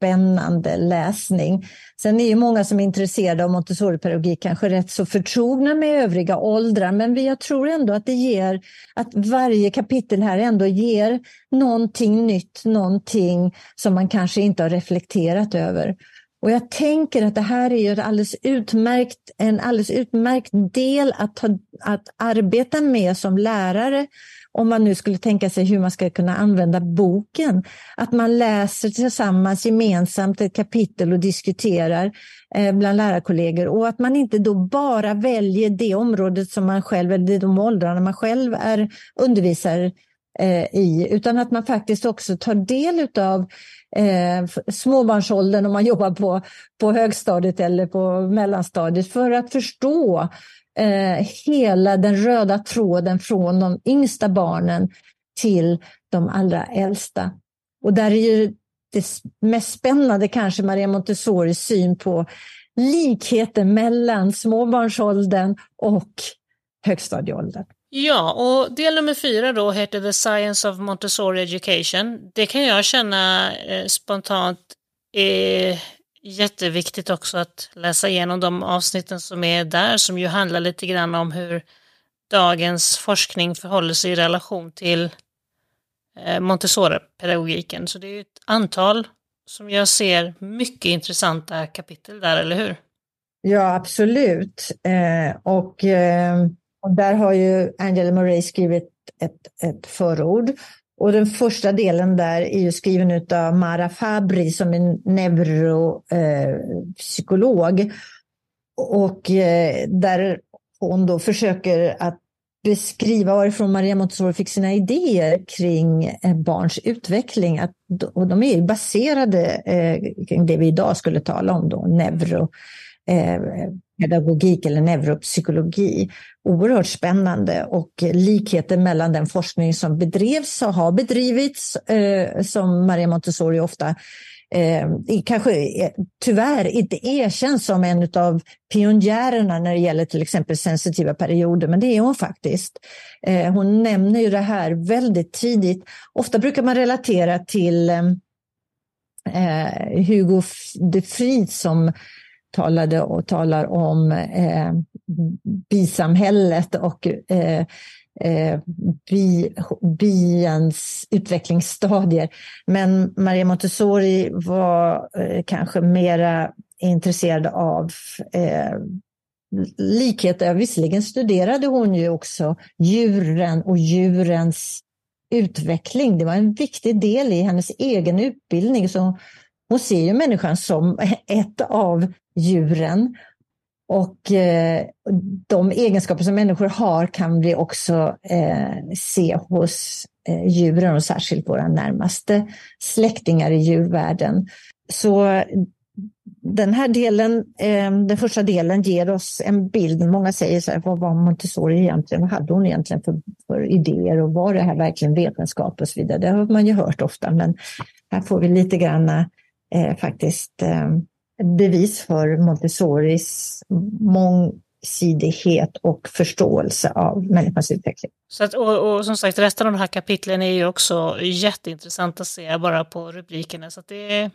spännande läsning. Sen är ju många som är intresserade av Montessori-pedagogik kanske rätt så förtrogna med övriga åldrar, men jag tror ändå att det ger, att varje kapitel här ändå ger någonting nytt, någonting som man kanske inte har reflekterat över. Och jag tänker att det här är ju alldeles utmärkt, en alldeles utmärkt del att, ta, att arbeta med som lärare om man nu skulle tänka sig hur man ska kunna använda boken. Att man läser tillsammans gemensamt ett kapitel och diskuterar eh, bland lärarkollegor och att man inte då bara väljer det området som man själv, eller de åldrarna man själv är undervisar eh, i, utan att man faktiskt också tar del av eh, småbarnsåldern om man jobbar på, på högstadiet eller på mellanstadiet för att förstå eh, hela den röda tråden från de yngsta barnen till de allra äldsta. Och där är ju det mest spännande kanske Maria Montessoris syn på likheten mellan småbarnsåldern och högstadieåldern. Ja, och del nummer fyra då heter The Science of Montessori Education. Det kan jag känna eh, spontant är jätteviktigt också att läsa igenom de avsnitten som är där, som ju handlar lite grann om hur dagens forskning förhåller sig i relation till eh, Montessori-pedagogiken. Så det är ett antal som jag ser mycket intressanta kapitel där, eller hur? Ja, absolut. Eh, och eh, och där har ju Angela Murray skrivit ett, ett förord. Och den första delen där är ju skriven av Mara Fabri som är neuropsykolog. Och eh, där hon då försöker att beskriva varifrån Maria Montessori fick sina idéer kring eh, barns utveckling. Att, och de är baserade eh, kring det vi idag skulle tala om, då, neuro, eh, pedagogik eller neuropsykologi. Oerhört spännande och likheten mellan den forskning som bedrevs och har bedrivits, eh, som Maria Montessori ofta eh, kanske eh, tyvärr inte erkänns som en av pionjärerna när det gäller till exempel sensitiva perioder, men det är hon faktiskt. Eh, hon nämner ju det här väldigt tidigt. Ofta brukar man relatera till eh, eh Hugo de Fried som talade och talar om eh, bisamhället och eh, eh, biens utvecklingsstadier. Men Maria Montessori var eh, kanske mera intresserad av eh, likheter. Visserligen studerade hon ju också djuren och djurens utveckling. Det var en viktig del i hennes egen utbildning. Så hon ser ju människan som ett av djuren. Och eh, de egenskaper som människor har kan vi också eh, se hos eh, djuren och särskilt våra närmaste släktingar i djurvärlden. Så den här delen, eh, den första delen ger oss en bild. Många säger så här, vad var Montessori egentligen? Vad hade hon egentligen för, för idéer och var det här verkligen vetenskap och så vidare? Det har man ju hört ofta, men här får vi lite grann eh, faktiskt eh, bevis för Montessoris mångsidighet och förståelse av människans utveckling. Så att, och, och, som sagt, resten av de här kapitlen är ju också jätteintressant att se bara på rubrikerna. Så det är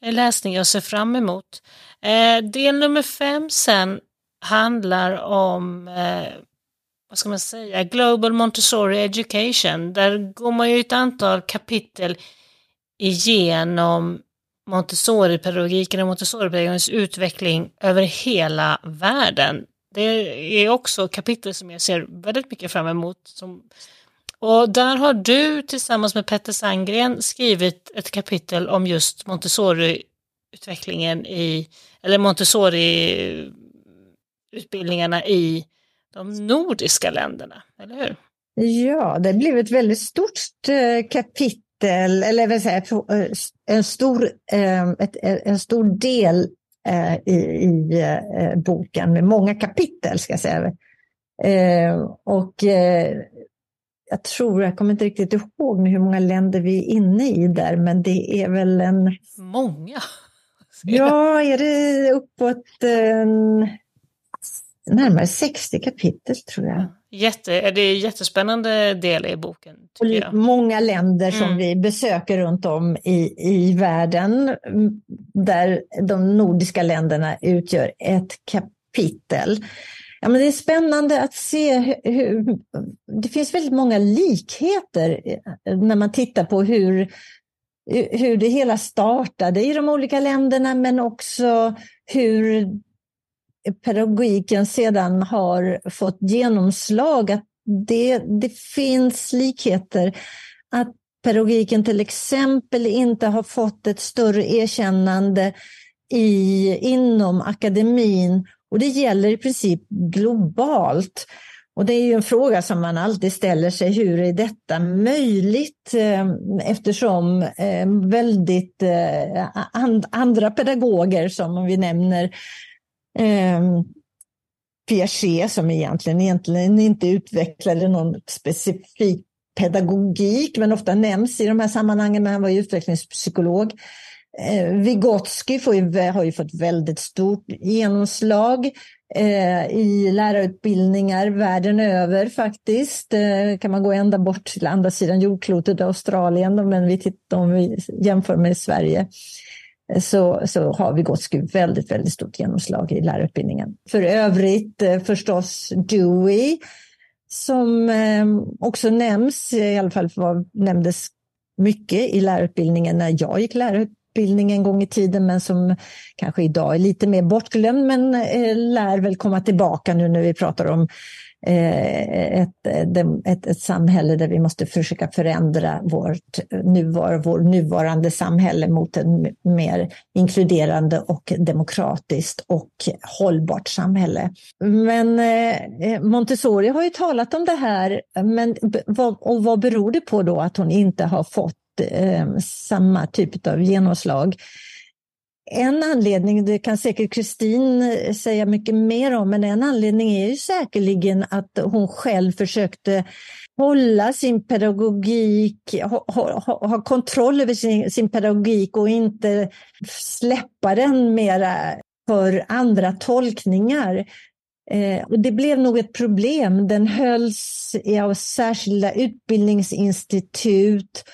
en läsning jag ser fram emot. Eh, del nummer fem sen handlar om eh, vad ska man säga, Global Montessori Education. Där går man ju ett antal kapitel igenom Montessori-pedagogiken och Montessori-pedagogikens utveckling över hela världen. Det är också kapitel som jag ser väldigt mycket fram emot. Som, och där har du tillsammans med Petter Sandgren skrivit ett kapitel om just Montessori-utvecklingen i, eller Montessori-utbildningarna i de nordiska länderna, eller hur? Ja, det blev ett väldigt stort eh, kapitel kapitel, eller vill säga, eh, en, stor, eh, ett, en stor del i, i boken med många kapitel, ska jag säga. Och jag tror, jag kommer inte riktigt ihåg hur många länder vi är inne i där, men det är väl en... Många! [LAUGHS] Ja, är det uppåt en närmare 60 kapitel tror jag. Jätte, det är jättespännande del i boken. Många länder som mm. vi besöker runt om i, i världen där de nordiska länderna utgör ett kapitel. Ja, men det är spännande att se hur, det finns väldigt många likheter när man tittar på hur, hur det hela startade i de olika länderna men också hur pedagogiken sedan har fått genomslag, att det, det finns likheter. Att pedagogiken till exempel inte har fått ett större erkännande i, inom akademin och det gäller i princip globalt. Och det är ju en fråga som man alltid ställer sig, hur är detta möjligt? Eh, eftersom eh, väldigt eh, andra pedagoger som vi nämner eh, Piaget som egentligen, egentligen inte utvecklade någon specifik pedagogik, men ofta nämns i de här sammanhangen, men han var ehm, ju utvecklingspsykolog. Eh, Vygotsky ju, har ju fått väldigt stort genomslag eh, i lärarutbildningar världen över faktiskt. Eh, kan man gå ända bort till andra sidan jordklotet, Australien, men vi tittar, om vi jämför med Sverige så, så har Vygotsky väldigt, väldigt stort genomslag i lärarutbildningen. För övrigt eh, förstås Dewey som ehm, också nämns, i alla fall var, nämndes mycket i lärarutbildningen när jag gick lärarutbildning en gång i tiden men som kanske idag är lite mer bortglömd men eh, lär väl komma tillbaka nu när vi pratar om Eh, ett, ett, ett samhälle där vi måste försöka förändra vårt nuvar, vår nuvarande samhälle mot ett mer inkluderande och demokratiskt och hållbart samhälle. Men eh, Montessori har ju talat om det här, men vad, och vad beror det på då att hon inte har fått eh, samma typ av genomslag? En anledning, det kan säkert Kristin eh, säga mycket mer om, men en anledning är ju säkerligen att hon själv försökte hålla sin pedagogik, ha, ha, ha kontroll över sin, sin, pedagogik och inte släppa den mera för andra tolkningar. Eh, och det blev nog ett problem. Den hölls av särskilda utbildningsinstitut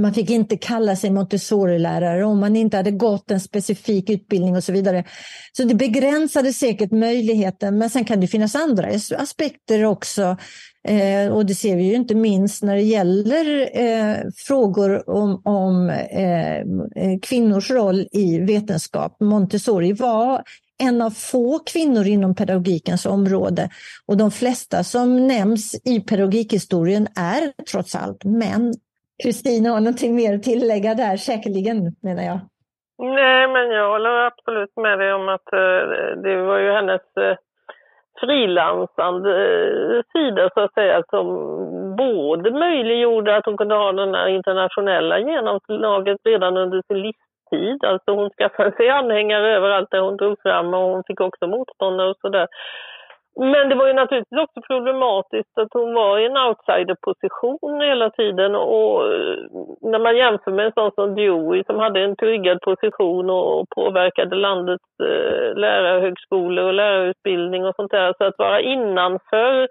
man fick inte kalla sig Montessori-lärare om man inte hade gått en specifik utbildning och så vidare. Så det begränsade säkert möjligheten, men sen kan det finnas andra aspekter också. Eh, och det ser vi ju inte minst när det gäller eh, frågor om, om eh, eh, kvinnors roll i vetenskap. Montessori var en av få kvinnor inom pedagogikens område och de flesta som nämns i pedagogikhistorien är trots allt män. Kristina har någonting mer att tillägga där, säkerligen menar jag. Nej, men jag håller absolut med dig om att eh, det var ju hennes eh, frilansande sida så att säga som både möjliggjorde att hon kunde ha den här internationella genomslaget redan under sin livstid. Alltså hon skaffade sig anhängare överallt där hon drog fram och hon fick också motståndare och sådär. Men det var ju naturligtvis också problematiskt att hon var i en outsiderposition hela tiden och eh, när man jämför med en sån som Dewey som hade en tryggad position och påverkade landets eh, lärarhögskolor och lärarutbildning och sånt där. Så att vara innanför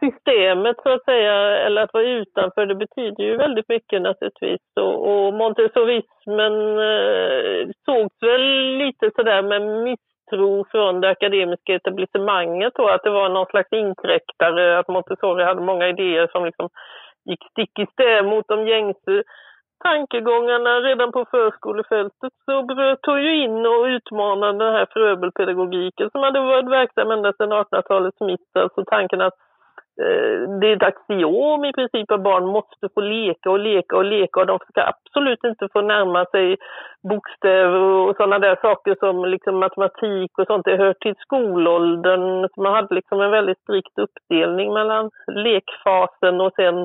systemet så att säga, eller att vara utanför, det betyder ju väldigt mycket naturligtvis. Och, och montessorismen eh, sågs väl lite sådär med miss tro från det akademiska etablissemanget då, att det var någon slags inkräktare, att Montessori hade många idéer som liksom gick stick i stäv mot de gängse tankegångarna redan på förskolefältet så tog ju in och utmanade den här Fröbelpedagogiken som hade varit verksam ända sedan 1800-talets mitt. Alltså tanken att Eh, det är ett axiom i princip att barn måste få leka och leka och leka och de ska absolut inte få närma sig bokstäver och sådana där saker som liksom matematik och sånt. Det hör till skolåldern. Man hade liksom en väldigt strikt uppdelning mellan lekfasen och sen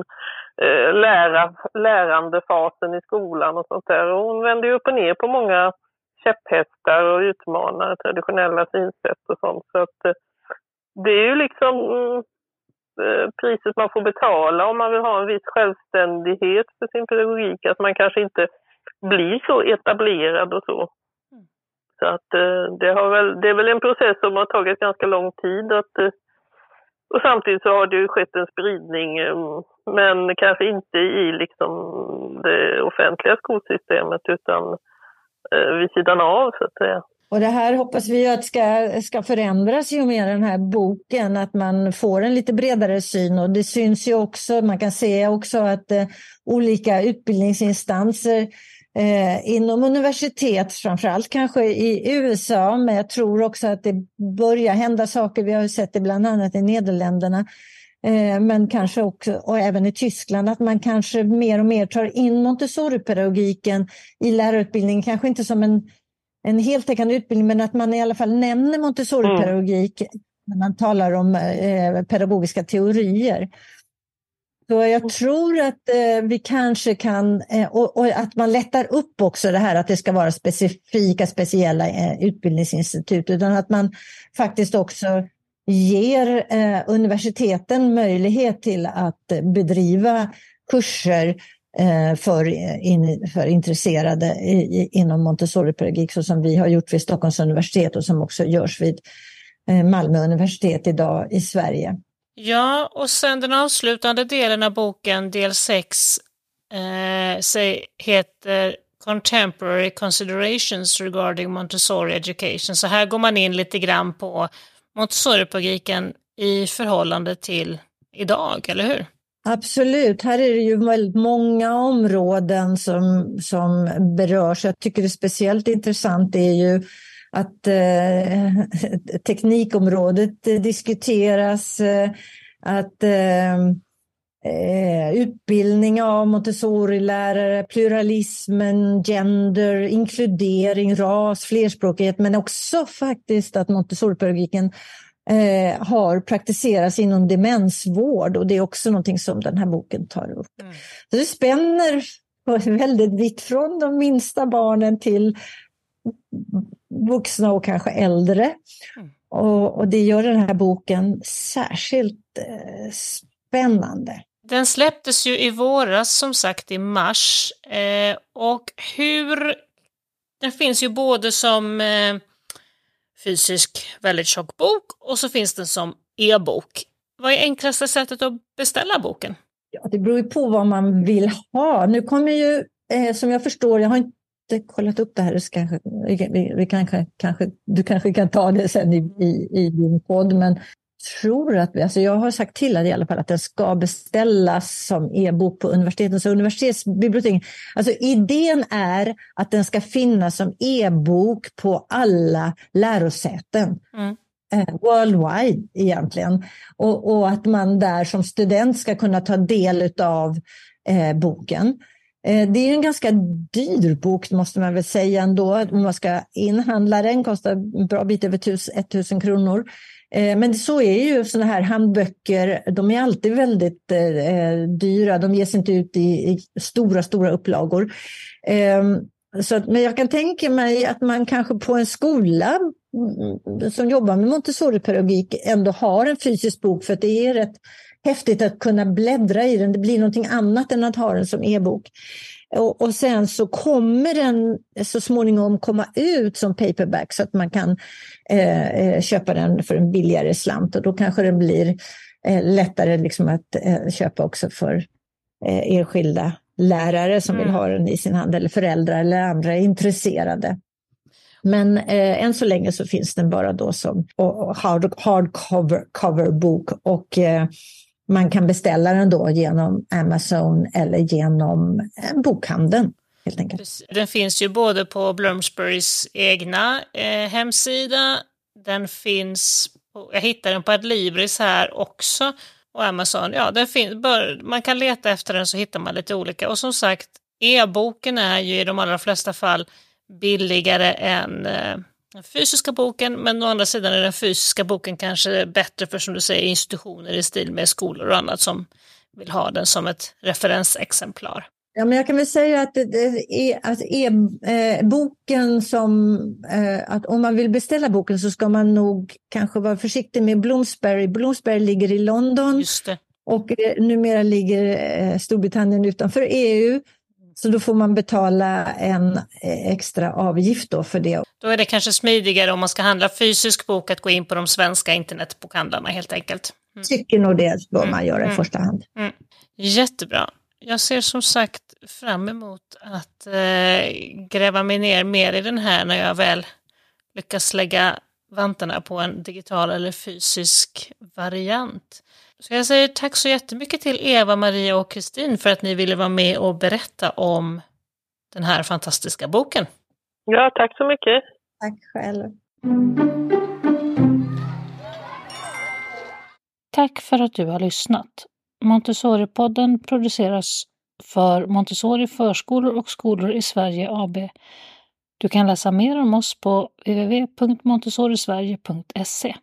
eh, lära, lärandefasen i skolan och sånt där. Och hon vände upp och ner på många käpphästar och utmanar traditionella synsätt och sånt. Så att eh, det är ju liksom mm, priset man får betala om man vill ha en viss självständighet för sin pedagogik. Att man kanske inte blir så etablerad och så. Mm. Så att eh, det, har väl, det är väl en process som har tagit ganska lång tid. Att, eh, och samtidigt så har det ju skett en spridning, men kanske inte i liksom det offentliga skolsystemet utan vid sidan av så att säga. Och det här hoppas vi att ska, ska förändras i och med den här boken, att man får en lite bredare syn. Och det syns ju också, man kan se också att eh, olika utbildningsinstanser eh, inom universitet, framförallt kanske i USA, men jag tror också att det börjar hända saker. Vi har sett det bland annat i Nederländerna, eh, men kanske också, och även i Tyskland, att man kanske mer och mer tar in Montessori-pedagogiken i lärarutbildningen, kanske inte som en en heltäckande utbildning, men att man i alla fall nämner Montessori-pedagogik mm. när man talar om eh, pedagogiska teorier. Så jag mm. tror att eh, vi kanske kan, eh, och, och, att man lättar upp också det här att det ska vara specifika, speciella eh, utbildningsinstitut, utan att man faktiskt också ger eh, universiteten möjlighet till att bedriva kurser Eh, för, in, för intresserade i, inom Montessori-pedagogik så som vi har gjort vid Stockholms universitet och som också görs vid eh, Malmö universitet idag i Sverige. Ja, och sen den avslutande delen av boken, del 6, eh, heter Contemporary Considerations regarding Montessori Education. Så här går man in lite grann på Montessori-pedagogiken i förhållande till idag, eller hur? Absolut, här är det ju väldigt många områden som, som berörs. Jag tycker det är speciellt intressant är ju att eh, teknikområdet diskuteras, eh, att eh, eh, utbildning av Montessori-lärare, pluralismen, gender, inkludering, ras, flerspråkighet, men också faktiskt att Montessori-pedagogiken eh, har praktiserats inom demensvård och det är också någonting som den här boken tar upp. Mm. Så det spänner [LAUGHS] väldigt vitt från de minsta barnen till vuxna och kanske äldre. Mm. Och, och, det gör den här boken särskilt eh, spännande. Den släpptes ju i våras, som sagt i mars. Eh, och hur... Den finns ju både som eh, fysisk väldigt tjock bok och så finns den som e-bok. Vad är enklaste sättet att beställa boken? Ja, det beror ju på vad man vill ha. Nu kommer ju, eh, som jag förstår, jag har inte kollat upp det här, så kanske, vi, vi kan, kanske, du kanske kan ta det sen i, i, i din podd, men tror att, alltså jag har sagt till att i alla fall att den ska beställas som e-bok på universitetens och universitetsbibliotek. Alltså idén är att den ska finnas som e-bok på alla lärosäten. Mm. Eh, worldwide egentligen. Och, och, att man där som student ska kunna ta del av eh, boken. Eh, det är en ganska dyr bok måste man väl säga ändå. Om man ska inhandla den kostar en bra bit över 1000 kronor. Eh, men så är ju sådana här handböcker, de är alltid väldigt eh, dyra. De ges inte ut i, stora, stora upplagor. Ehm, men jag kan tänka mig att man kanske på en skola mm, som jobbar med Montessori-pedagogik ändå har en fysisk bok för att det är rätt häftigt att kunna bläddra i den. Det blir någonting annat än att ha den som e-bok. Och, och, sen så kommer den så småningom komma ut som paperback så att man kan eh, eh, köpa den för en billigare slant och då kanske den blir eh, lättare liksom att eh, köpa också för eh, enskilda lärare som mm. vill ha den i sin hand eller föräldrar eller andra intresserade. Men eh, än så länge så finns den bara då som hard, hardcover cover bok och eh, man kan beställa den då genom Amazon eller genom bokhandeln. Helt enkelt. Den finns ju både på Bloomsburys egna eh, hemsida, den finns, på, jag hittar den på Adlibris här också, och Amazon. Ja, den finns, bör, man kan leta efter den så hittar man lite olika. Och som sagt, e-boken är ju i de allra flesta fall billigare än eh, den fysiska boken, men å andra sidan är den fysiska boken kanske bättre för som du säger institutioner i stil med skolor och annat som vill ha den som ett referensexemplar. Ja, men jag kan väl säga att, att e-boken eh, som, eh, att om man vill beställa boken så ska man nog kanske vara försiktig med Bloomsbury. Bloomsbury ligger i London och eh, numera ligger Storbritannien utanför EU. Så då får man betala en extra avgift då för det. Då är det kanske smidigare om man ska handla fysisk bok att gå in på de svenska internetbokhandlarna helt enkelt. Mm. Tycker nog det bör man göra mm. i första hand. Mm. Jättebra jag ser som sagt fram emot att eh, gräva mig ner mer i den här när jag väl lyckas lägga vantarna på en digital eller fysisk variant. Så jag säger tack så jättemycket till Eva, Maria och Kristin för att ni ville vara med och berätta om den här fantastiska boken. Ja, tack så mycket. Tack själv. Tack för att du har lyssnat. Montessori-podden produceras för Montessori förskolor och skolor i Sverige AB. Du kan läsa mer om oss på www.montessorisverige.se.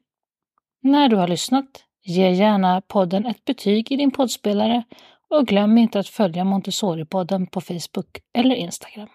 När du har lyssnat, ge gärna podden ett betyg i din poddspelare och glöm inte att följa Montessori-podden på Facebook eller Instagram.